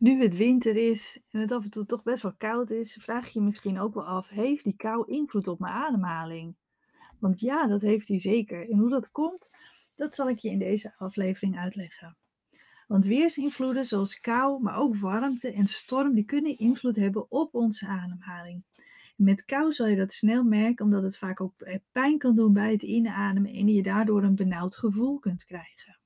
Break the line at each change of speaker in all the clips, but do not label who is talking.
Nu het winter is en het af en toe toch best wel koud is, vraag je je misschien ook wel af: heeft die kou invloed op mijn ademhaling? Want ja, dat heeft hij zeker. En hoe dat komt, dat zal ik je in deze aflevering uitleggen. Want weersinvloeden zoals kou, maar ook warmte en storm, die kunnen invloed hebben op onze ademhaling. Met kou zal je dat snel merken, omdat het vaak ook pijn kan doen bij het inademen en je daardoor een benauwd gevoel kunt krijgen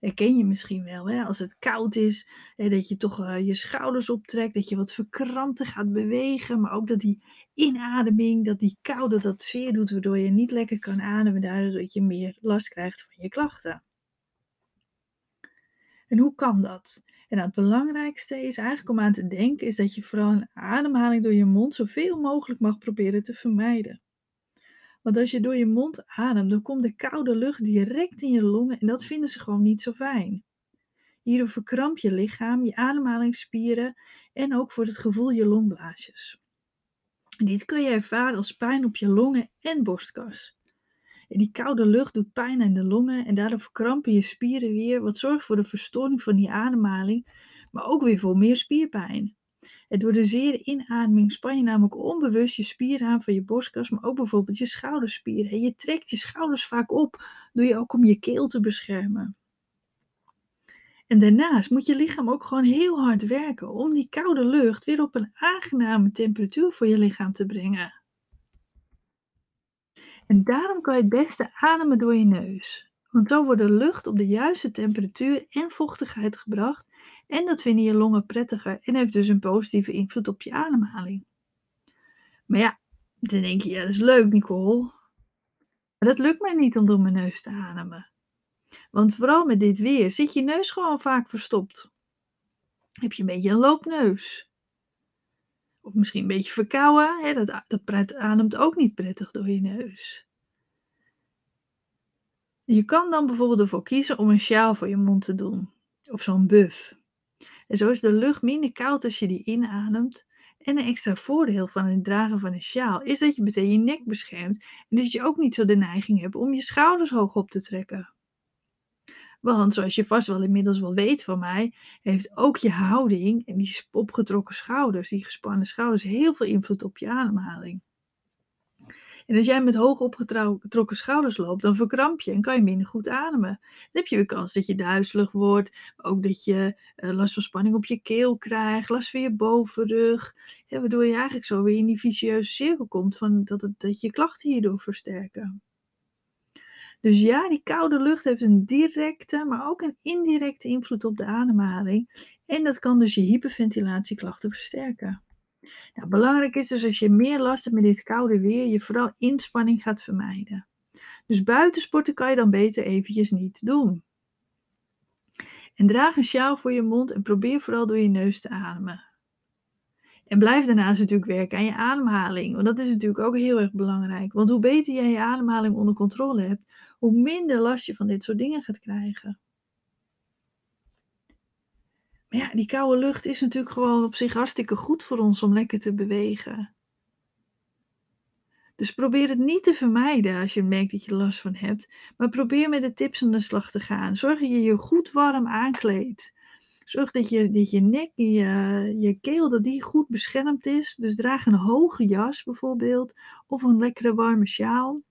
herken je misschien wel, hè? als het koud is, hè, dat je toch uh, je schouders optrekt, dat je wat verkrampter gaat bewegen, maar ook dat die inademing, dat die koude dat zeer doet, waardoor je niet lekker kan ademen, daardoor dat je meer last krijgt van je klachten. En hoe kan dat? En nou, het belangrijkste is eigenlijk om aan te denken, is dat je vooral een ademhaling door je mond zoveel mogelijk mag proberen te vermijden. Want als je door je mond ademt, dan komt de koude lucht direct in je longen en dat vinden ze gewoon niet zo fijn. Hierdoor verkramp je lichaam, je ademhalingsspieren en ook voor het gevoel je longblaasjes. dit kun je ervaren als pijn op je longen en borstkas. En die koude lucht doet pijn aan de longen en daardoor verkrampen je spieren weer, wat zorgt voor de verstoring van die ademhaling, maar ook weer voor meer spierpijn. En door de zere inademing span je namelijk onbewust je spieren aan van je borstkas, maar ook bijvoorbeeld je schouderspieren. En je trekt je schouders vaak op, doe je ook om je keel te beschermen. En daarnaast moet je lichaam ook gewoon heel hard werken om die koude lucht weer op een aangename temperatuur voor je lichaam te brengen. En daarom kan je het beste ademen door je neus. Want zo wordt de lucht op de juiste temperatuur en vochtigheid gebracht en dat vinden je longen prettiger en heeft dus een positieve invloed op je ademhaling. Maar ja, dan denk je, ja, dat is leuk, Nicole. Maar dat lukt mij niet om door mijn neus te ademen. Want vooral met dit weer zit je neus gewoon vaak verstopt. Heb je een beetje een loopneus. Of misschien een beetje verkouden. Hè? Dat, dat ademt ook niet prettig door je neus. Je kan dan bijvoorbeeld ervoor kiezen om een sjaal voor je mond te doen. Of zo'n buff. En zo is de lucht minder koud als je die inademt. En een extra voordeel van het dragen van een sjaal is dat je meteen je nek beschermt en dat je ook niet zo de neiging hebt om je schouders hoog op te trekken. Want zoals je vast wel inmiddels wel weet van mij, heeft ook je houding en die opgetrokken schouders, die gespannen schouders, heel veel invloed op je ademhaling. En als jij met hoog opgetrokken schouders loopt, dan verkramp je en kan je minder goed ademen. Dan heb je weer kans dat je duizelig wordt, ook dat je uh, last van spanning op je keel krijgt, last van je bovenrug. Waardoor je eigenlijk zo weer in die vicieuze cirkel komt van dat, het, dat je klachten hierdoor versterken. Dus ja, die koude lucht heeft een directe, maar ook een indirecte invloed op de ademhaling. En dat kan dus je hyperventilatieklachten versterken. Nou, belangrijk is dus als je meer last hebt met dit koude weer, je vooral inspanning gaat vermijden. Dus buitensporten kan je dan beter eventjes niet doen. En draag een sjaal voor je mond en probeer vooral door je neus te ademen. En blijf daarnaast natuurlijk werken aan je ademhaling, want dat is natuurlijk ook heel erg belangrijk. Want hoe beter jij je ademhaling onder controle hebt, hoe minder last je van dit soort dingen gaat krijgen. Maar ja, die koude lucht is natuurlijk gewoon op zich hartstikke goed voor ons om lekker te bewegen. Dus probeer het niet te vermijden als je merkt dat je last van hebt. Maar probeer met de tips aan de slag te gaan. Zorg dat je je goed warm aankleedt. Zorg dat je, dat je nek je, je keel dat die goed beschermd is. Dus draag een hoge jas bijvoorbeeld. Of een lekkere warme sjaal.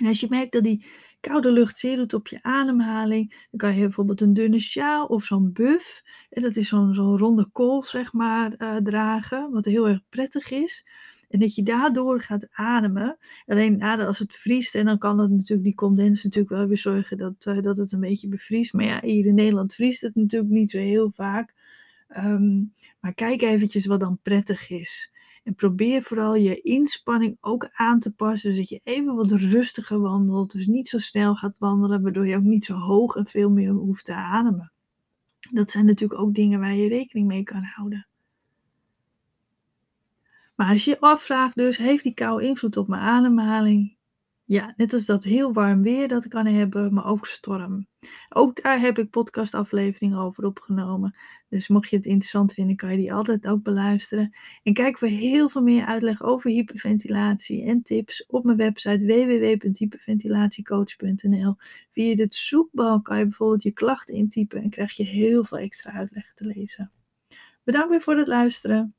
En als je merkt dat die koude lucht zeer doet op je ademhaling, dan kan je bijvoorbeeld een dunne sjaal of zo'n buff, en dat is zo'n zo'n ronde kool, zeg maar, uh, dragen, wat heel erg prettig is. En dat je daardoor gaat ademen. Alleen als het vriest, en dan kan dat natuurlijk, die condens natuurlijk wel weer zorgen dat, uh, dat het een beetje bevriest. Maar ja, hier in Nederland vriest het natuurlijk niet zo heel vaak. Um, maar kijk eventjes wat dan prettig is. En probeer vooral je inspanning ook aan te passen, dus dat je even wat rustiger wandelt. Dus niet zo snel gaat wandelen, waardoor je ook niet zo hoog en veel meer hoeft te ademen. Dat zijn natuurlijk ook dingen waar je rekening mee kan houden. Maar als je je afvraagt dus, heeft die kou invloed op mijn ademhaling? Ja, net als dat heel warm weer dat kan hebben, maar ook storm. Ook daar heb ik podcastafleveringen over opgenomen. Dus mocht je het interessant vinden, kan je die altijd ook beluisteren. En kijk voor heel veel meer uitleg over hyperventilatie en tips op mijn website www.hyperventilatiecoach.nl. Via dit zoekbalk kan je bijvoorbeeld je klachten intypen en krijg je heel veel extra uitleg te lezen. Bedankt weer voor het luisteren.